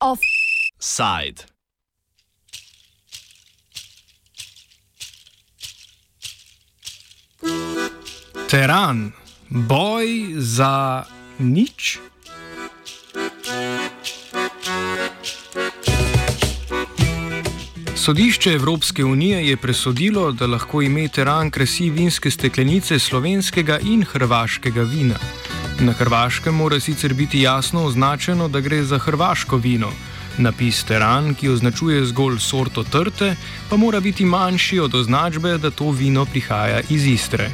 Offside. Teran, boj za nič. Sodišče Evropske unije je presodilo, da lahko ime teran krasi vinske steklenice slovenskega in hrvaškega vina. Na hrvaškem mora sicer biti jasno označeno, da gre za hrvaško vino. Napis teran, ki označuje zgolj sorto trte, pa mora biti manjši od označbe, da to vino prihaja iz Istre.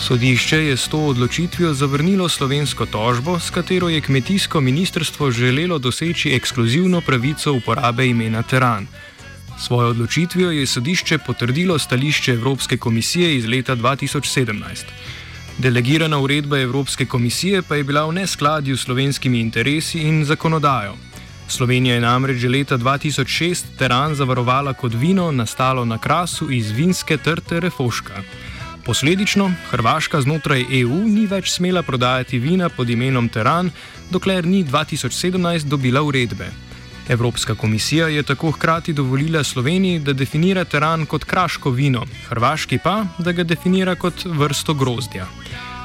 Sodišče je s to odločitvijo zavrnilo slovensko tožbo, s katero je kmetijsko ministrstvo želelo doseči ekskluzivno pravico uporabe imena teran. Svojo odločitvijo je sodišče potrdilo stališče Evropske komisije iz leta 2017. Delegirana uredba Evropske komisije pa je bila v neskladju s slovenskimi interesi in zakonodajo. Slovenija je namreč že leta 2006 teran zavarovala kot vino nastalo na krasu iz vinske trte Refoška. Posledično Hrvaška znotraj EU ni več smela prodajati vina pod imenom Teran, dokler ni 2017 dobila uredbe. Evropska komisija je tako hkrati dovolila Sloveniji, da definira teran kot kraško vino, Hrvaški pa, da ga definira kot vrsto grozdja.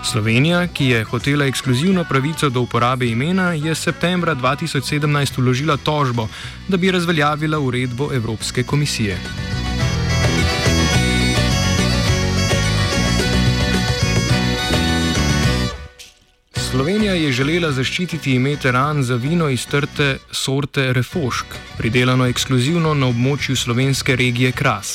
Slovenija, ki je hotela ekskluzivno pravico do uporabe imena, je septembra 2017 uložila tožbo, da bi razveljavila uredbo Evropske komisije. Slovenija je želela zaščititi ime teran za vino iz trte sorte Refošk, pridelano ekskluzivno na območju slovenske regije Kras.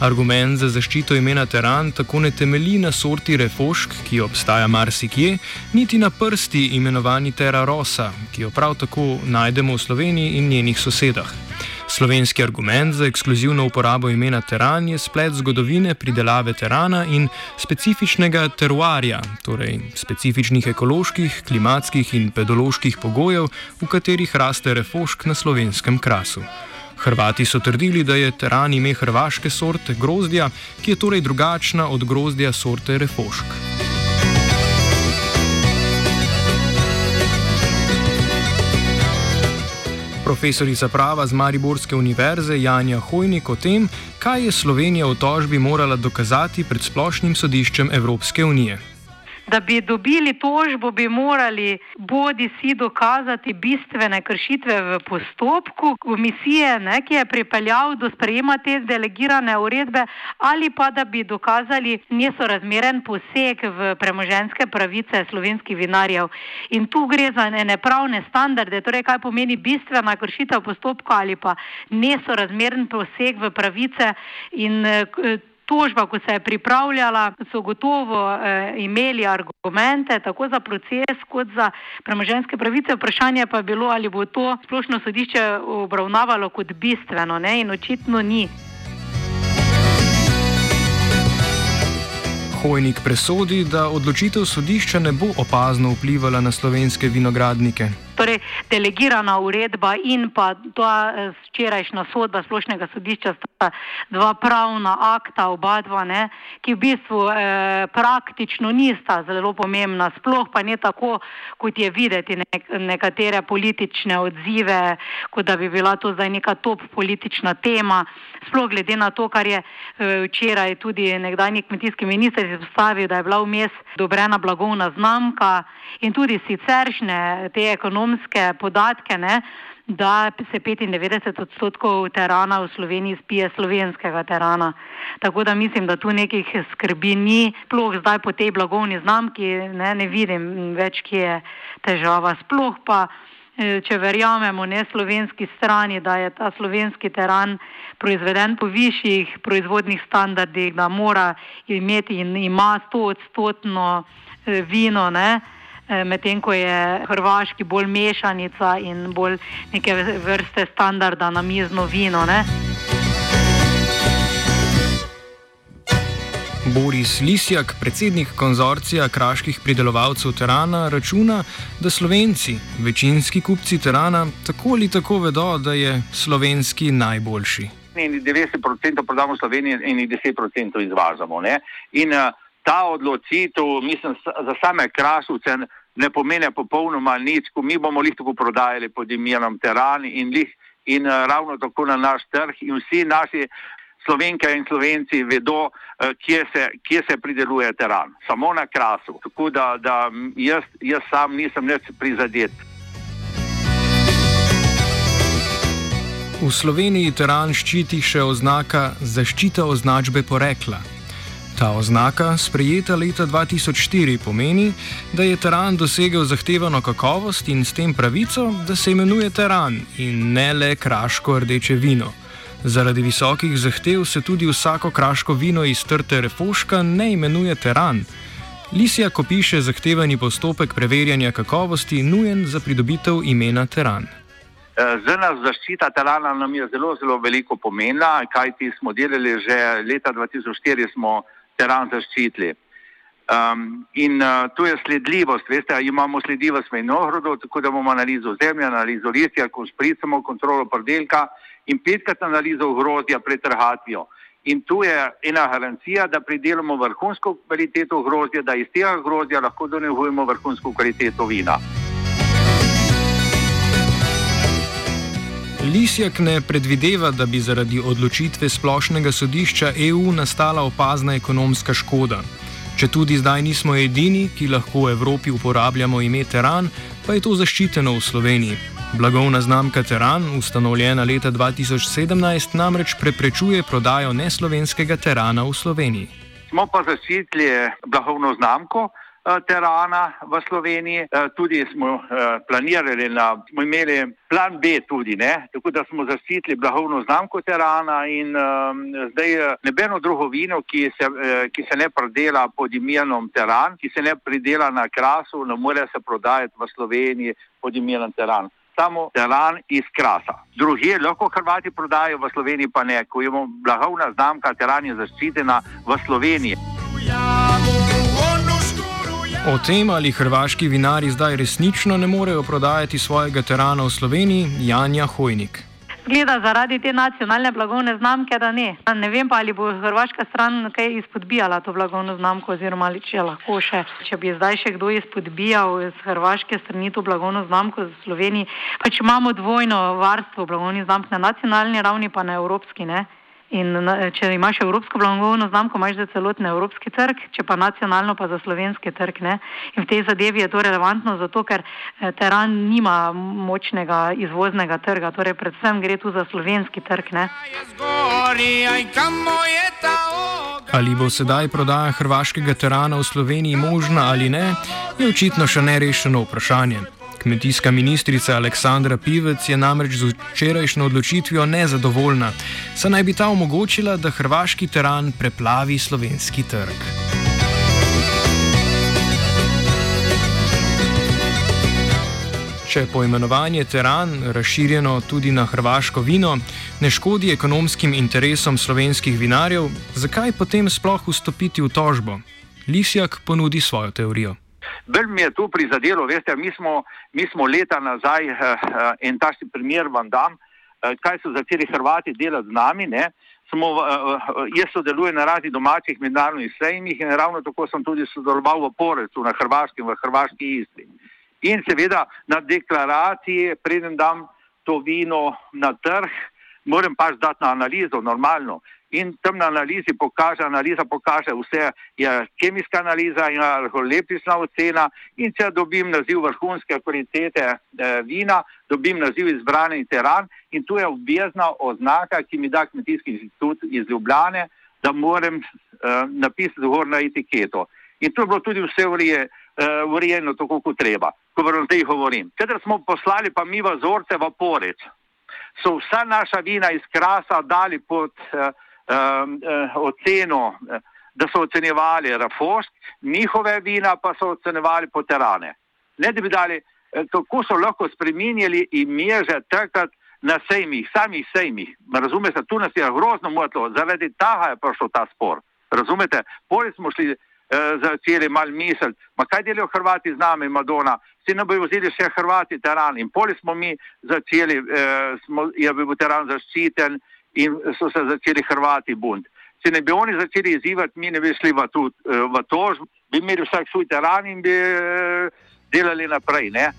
Argument za zaščito imena teran tako ne temelji na sorti Refošk, ki obstaja marsikje, niti na prsti imenovani Terra Rosa, ki jo prav tako najdemo v Sloveniji in njenih sosedah. Slovenski argument za ekskluzivno uporabo imena teran je splet zgodovine pridelave terana in specifičnega teruarja, torej specifičnih ekoloških, klimatskih in pedoloških pogojev, v katerih raste refošk na slovenskem krasu. Hrvati so trdili, da je teran ime hrvaške sorte grozdja, ki je torej drugačna od grozdja sorte refošk. Profesorica prava z Mariborske univerze Janja Hojnik o tem, kaj je Slovenija v tožbi morala dokazati pred splošnim sodiščem Evropske unije. Da bi dobili tožbo, bi morali bodi si dokazati bistvene kršitve v postopku komisije, ne, ki je pripeljal do sprejema te delegirane uredbe, ali pa da bi dokazali nesorazmeren poseg v premoženske pravice slovenskih vinarjev. In tu gre za nepravne standarde, torej kaj pomeni bistvena kršitev postopka ali pa nesorazmeren poseg v pravice. In, tožba, ko se je pripravljala, so gotovo eh, imeli argumente tako za proces kot za premoženske pravice. Vprašanje pa je bilo, ali bo to splošno sodišče obravnavalo kot bistveno ne? in očitno ni. Hojnik presodi, da odločitev sodišča ne bo opazno vplivala na slovenske vinogradnike. Torej, delegirana uredba in pa ta eh, včerajšnja sodba splošnega sodišča sta dva pravna akta, oba dva, ne, ki v bistvu eh, praktično nista zelo pomembna, sploh pa ne tako, kot je videti nek, nekatere politične odzive, kot da bi bila to zdaj neka top politična tema, sploh glede na to, kar je eh, včeraj tudi nekdanji kmetijski minister izpostavil, da je bila vmes dobrena blagovna znamka in tudi siceršne te ekonomske ekonomske podatke, ne, da se 95 odstotkov terana v Sloveniji spije slovenskega terana. Tako da mislim, da tu nekih skrbi ni, sploh zdaj po tej blagovni znamki ne, ne vidim več, kje je težava. Sploh pa, e, če verjamemo ne slovenski strani, da je ta slovenski teran proizveden po višjih proizvodnih standardih, da mora imeti in ima 100 odstotno e, vino, ne, medtem ko je hrvaški bolj mešanica in bolj neke vrste standarda na mizno vino. Ne? Boris Lisjak, predsednik konzorcija kraških pridelovalcev terana, računa, da Slovenci, večinski kupci terana, tako ali tako vedo, da je slovenski najboljši. in 90% prodamo v Sloveniji in 10% izvažamo. Ne? In uh, ta odločitev, mislim, za same krasovce ne pomeni popolnoma nič, ko mi bomo jih tako prodajali pod imenom Teran in, lih, in uh, ravno tako na naš trg in vsi naši slovenke in slovenci vedo, uh, kje, se, kje se prideluje Teran, samo na krasu. Tako da, da jaz, jaz sam nisem več prizadet. V Sloveniji teran ščiti še oznaka zaščita označbe porekla. Ta oznaka, sprejeta leta 2004, pomeni, da je teran dosegel zahtevano kakovost in s tem pravico, da se imenuje teran in ne le kraško rdeče vino. Zaradi visokih zahtev se tudi vsako kraško vino iz trte refoška ne imenuje teran. Lisija kopiše zahtevani postopek preverjanja kakovosti nujen za pridobitev imena teran. Eh, za nas zaščita terana nam je zelo, zelo veliko pomena, kajti smo delali že leta 2004, smo teran zaščitili. Um, in uh, tu je sledljivost, veste, imamo sledljivost mejnohrodov, tako da imamo analizo zemlje, analizo listja, ko spricamo kontrolo predelka in petkrat analizo hrozja pred trhatvijo. In tu je ena garancija, da pridelamo vrhunsko kvaliteto hrozja, da iz tega hrozja lahko donehujemo vrhunsko kvaliteto vina. Lisjak ne predvideva, da bi zaradi odločitve splošnega sodišča EU nastala opazna ekonomska škoda. Če tudi zdaj nismo edini, ki lahko v Evropi uporabljamo ime Teran, pa je to zaščiteno v Sloveniji. Blagovna znamka Teran, ustanovljena leta 2017, namreč preprečuje prodajo neslovenskega Terana v Sloveniji. Smo pa zaščitili blagovno znamko. Eh, terana v Sloveniji. Eh, tudi smo eh, planirali, na, smo imeli plan B tudi, ne? tako da smo zaščitili blagovno znamko terana in um, zdaj nebeno drugo vino, ki se, ki se ne prodela pod imenom teran, ki se ne pridela na krasu, ne more se prodajati v Sloveniji pod imenom teran. Samo teran iz krasa. Drugi lahko Hrvati prodajo v Sloveniji, pa ne, ko imamo blagovna znamka, teran je zaščitena v Sloveniji. O tem, ali hrvaški vinari zdaj resnično ne morejo prodajati svojega terana v Sloveniji, Janja Hojnik. Gleda zaradi te nacionalne blagovne znamke, da ne. Ne vem pa, ali bo hrvaška stran kaj izpodbijala to blagovno znamko, oziroma ali če lahko še. Če bi zdaj še kdo izpodbijal z hrvaške strani to blagovno znamko za Slovenijo, pač imamo dvojno varstvo blagovnih znamk na nacionalni ravni, pa na evropski. Ne? In če imaš evropsko blagovno znamko, imaš za celotni evropski trg, če pa nacionalno, pa za slovenski trg. Ne? In v tej zadevi je to relevantno, zato ker eh, teran nima močnega izvoznega trga, torej predvsem gre tu za slovenski trg. Ne? Ali bo sedaj prodaja hrvaškega terana v Sloveniji možna ali ne, je očitno še nerešeno vprašanje. Kmetijska ministrica Aleksandra Pivec je namreč z včerajšnjo odločitvijo nezadovoljna, saj naj bi ta omogočila, da hrvaški teran preplavi slovenski trg. Če poimenovanje teran, razširjeno tudi na hrvaško vino, ne škodi ekonomskim interesom slovenskih vinarjev, zakaj potem sploh vstopiti v tožbo? Lisjak ponudi svojo teorijo. Bolj mi je to prizadelo, veste, mi smo, mi smo leta nazaj uh, en takšen primer vam dam, uh, kaj so začeli Hrvati delati z nami. Smo, uh, uh, jaz sodelujem na raznih domačih mednarodnih sejmih in ravno tako sem tudi sodeloval v Porecu na Hrvaškem, v Hrvaški Istri. In seveda na deklaraciji, preden dam to vino na trg, moram pač dati na analizo, normalno in tam na analizi pokaže, analiza pokaže vse, je kemijska analiza in leptična ocena in če dobim naziv vrhunske kvalitete eh, vina, dobim naziv izbrani teran in tu je obvezna oznaka, ki mi da kmetijski institut iz Ljubljane, da moram eh, napisati zgor na etiketo. In to je bilo tudi vse urejeno, uh, tako kot treba, ko vam zdaj govorim. Kadar smo poslali pa mi vzorce v Porec, so vsa naša vina iz krasa dali pod uh, um, uh, oceno, eh, da so ocenjevali Rafosk, njihove vina pa so ocenjevali poterane. Ne da bi dali, eh, kako so lahko spremenjali ime že takrat na sejmih, samih sejmih. Razumete, tu nas je grozno motilo, zaradi tega je prišel ta spor. Razumete, poli smo šli. Začeli malo misliti, kaj delajo Hrvati z nami, Madona, si ne bojo vzeli še Hrvati teran. In poli smo mi začeli, eh, smo, je bil teran zaščiten in so se začeli Hrvati bunt. Če ne bi oni začeli izzivati, mi ne bi šli v, tu, v to, bi imeli vsak svoj teran in bi delali naprej. Ne?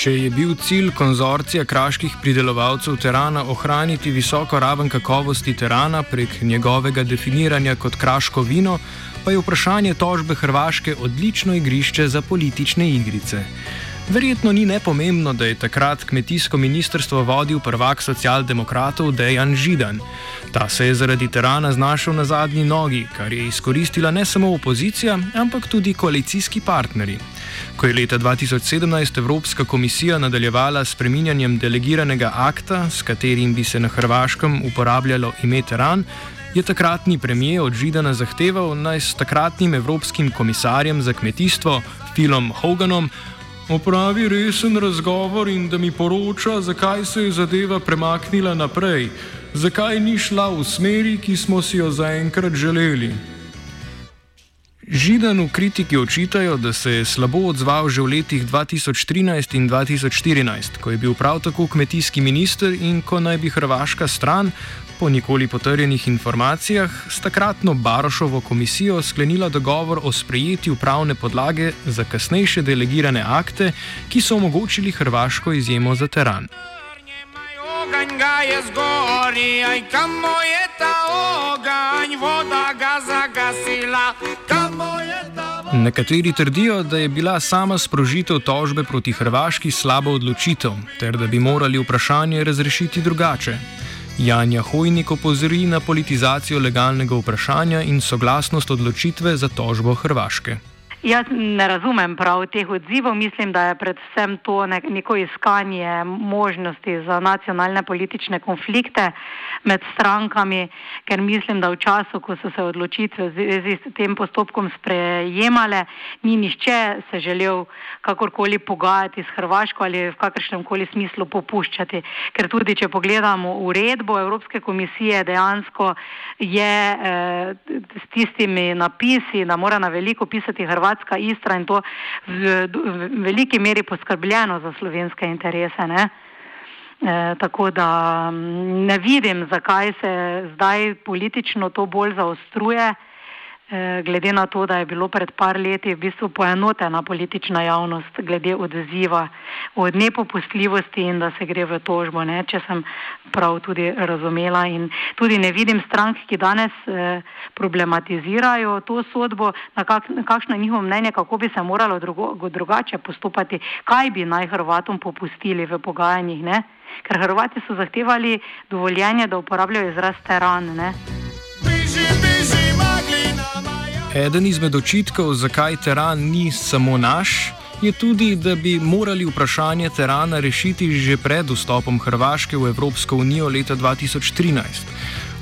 Če je bil cilj konzorcija kraških pridelovalcev terana ohraniti visoko raven kakovosti terana prek njegovega definiranja kot kraško vino, pa je vprašanje tožbe Hrvaške odlično igrišče za politične igrice. Verjetno ni nepomembno, da je takrat kmetijsko ministrstvo vodil prvak socialdemokratov Dejan Židan. Ta se je zaradi terana znašel na zadnji nogi, kar je izkoristila ne samo opozicija, ampak tudi koalicijski partnerji. Ko je leta 2017 Evropska komisija nadaljevala s preminjanjem delegiranega akta, s katerim bi se na Hrvaškem uporabljalo ime teran, je takratni premijer od Židana zahteval naj s takratnim evropskim komisarjem za kmetijstvo Philom Hoganom opravi resen razgovor in da mi poroča, zakaj se je zadeva premaknila naprej, zakaj ni šla v smeri, ki smo si jo zaenkrat želeli. Židanu kritiki očitajo, da se je slabo odzval že v letih 2013 in 2014, ko je bil prav tako kmetijski minister in ko naj bi hrvaška stran, po nikoli potrjenih informacijah, s takratno Barošovo komisijo sklenila dogovor o sprejetju pravne podlage za kasnejše delegirane akte, ki so omogočili hrvaško izjemo za teran. Oganj ga je zgori, aj kamo je ta oganj, voda ga zagasila. Nekateri trdijo, da je bila sama sprožitev tožbe proti Hrvaški slaba odločitev, ter da bi morali vprašanje razrešiti drugače. Janja Hojnik opozori na politizacijo legalnega vprašanja in soglasnost odločitve za tožbo Hrvaške. Jaz ne razumem prav teh odzivov. Mislim, da je predvsem to neko iskanje možnosti za nacionalne politične konflikte med strankami, ker mislim, da v času, ko so se odločitve v zvezi s tem postopkom sprejemale, ni nišče se želel kakorkoli pogajati s Hrvaško ali v kakršnem koli smislu popuščati. Ker tudi, če pogledamo uredbo Evropske komisije, dejansko je eh, s tistimi napisi, da mora na veliko pisati Hrvaško, Hrvatska, Istra in to v, v veliki meri poskrbljeno za slovenske interese. Ne? E, tako da ne vidim, zakaj se zdaj politično to bolj zaostruje. Eh, glede na to, da je bilo pred par leti v bistvu poenotena politična javnost glede odziva od nepopustljivosti in da se gre v tožbo, ne, če sem prav tudi razumela. In tudi ne vidim strank, ki danes eh, problematizirajo to sodbo, na kak, kakšno je njihovo mnenje, kako bi se moralo drugo, drugače postopati, kaj bi naj Hrvatom popustili v pogajanjih. Ne. Ker Hrvati so zahtevali dovoljenje, da uporabljajo izraz teran. Ne. Eden izmed očitkov, zakaj teran ni samo naš, je tudi, da bi morali vprašanje terana rešiti že pred vstopom Hrvaške v Evropsko unijo leta 2013.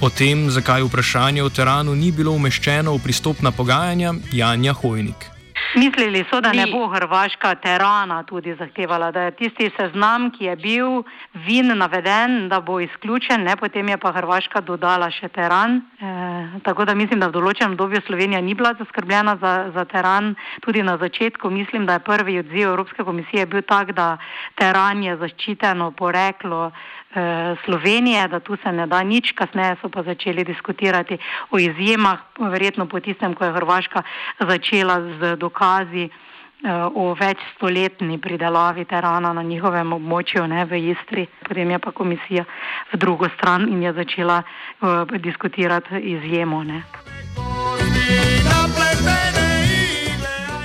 O tem, zakaj vprašanje o teranu ni bilo umeščeno v pristopna pogajanja, Janja Hojnik. Mislili so, da ne bo Hrvaška terana tudi zahtevala, da je tisti seznam, ki je bil vin naveden, da bo izključen, ne, potem je pa Hrvaška dodala še teran. E, tako da mislim, da v določenem obdobju Slovenija ni bila zaskrbljena za, za teran. Tudi na začetku mislim, da je prvi odziv Evropske komisije bil tak, da teran je zaščiteno poreklo. Eh, Slovenije, da tu se ne da nič, kasneje so pa začeli diskutirati o izjemah, verjetno po tistem, ko je Hrvaška začela z dokazi eh, o večstoletni pridelavi terana na njihovem območju, ne v Istri. Potem je pa komisija v drugo stran in je začela uh, diskutirati izjemo. Ne.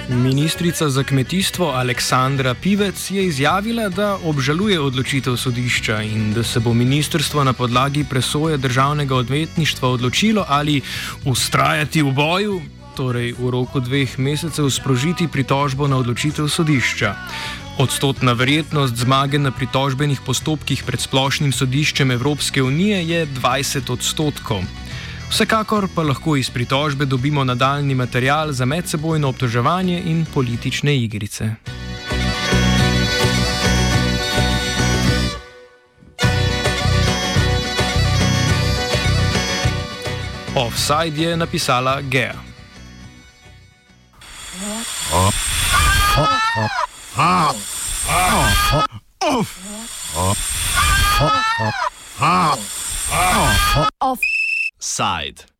Ministrica za kmetijstvo Aleksandra Pivec je izjavila, da obžaluje odločitev sodišča in da se bo ministrstvo na podlagi presoje državnega odvetništva odločilo ali ustrajati v boju, torej v roku dveh mesecev sprožiti pritožbo na odločitev sodišča. Odstotna verjetnost zmage na pritožbenih postopkih pred splošnim sodiščem Evropske unije je 20 odstotkov. Vsekakor pa lahko iz pritožbe dobimo nadaljni material za medsebojno obtoževanje in politične igrice. Offside je napisala Gea. Offside.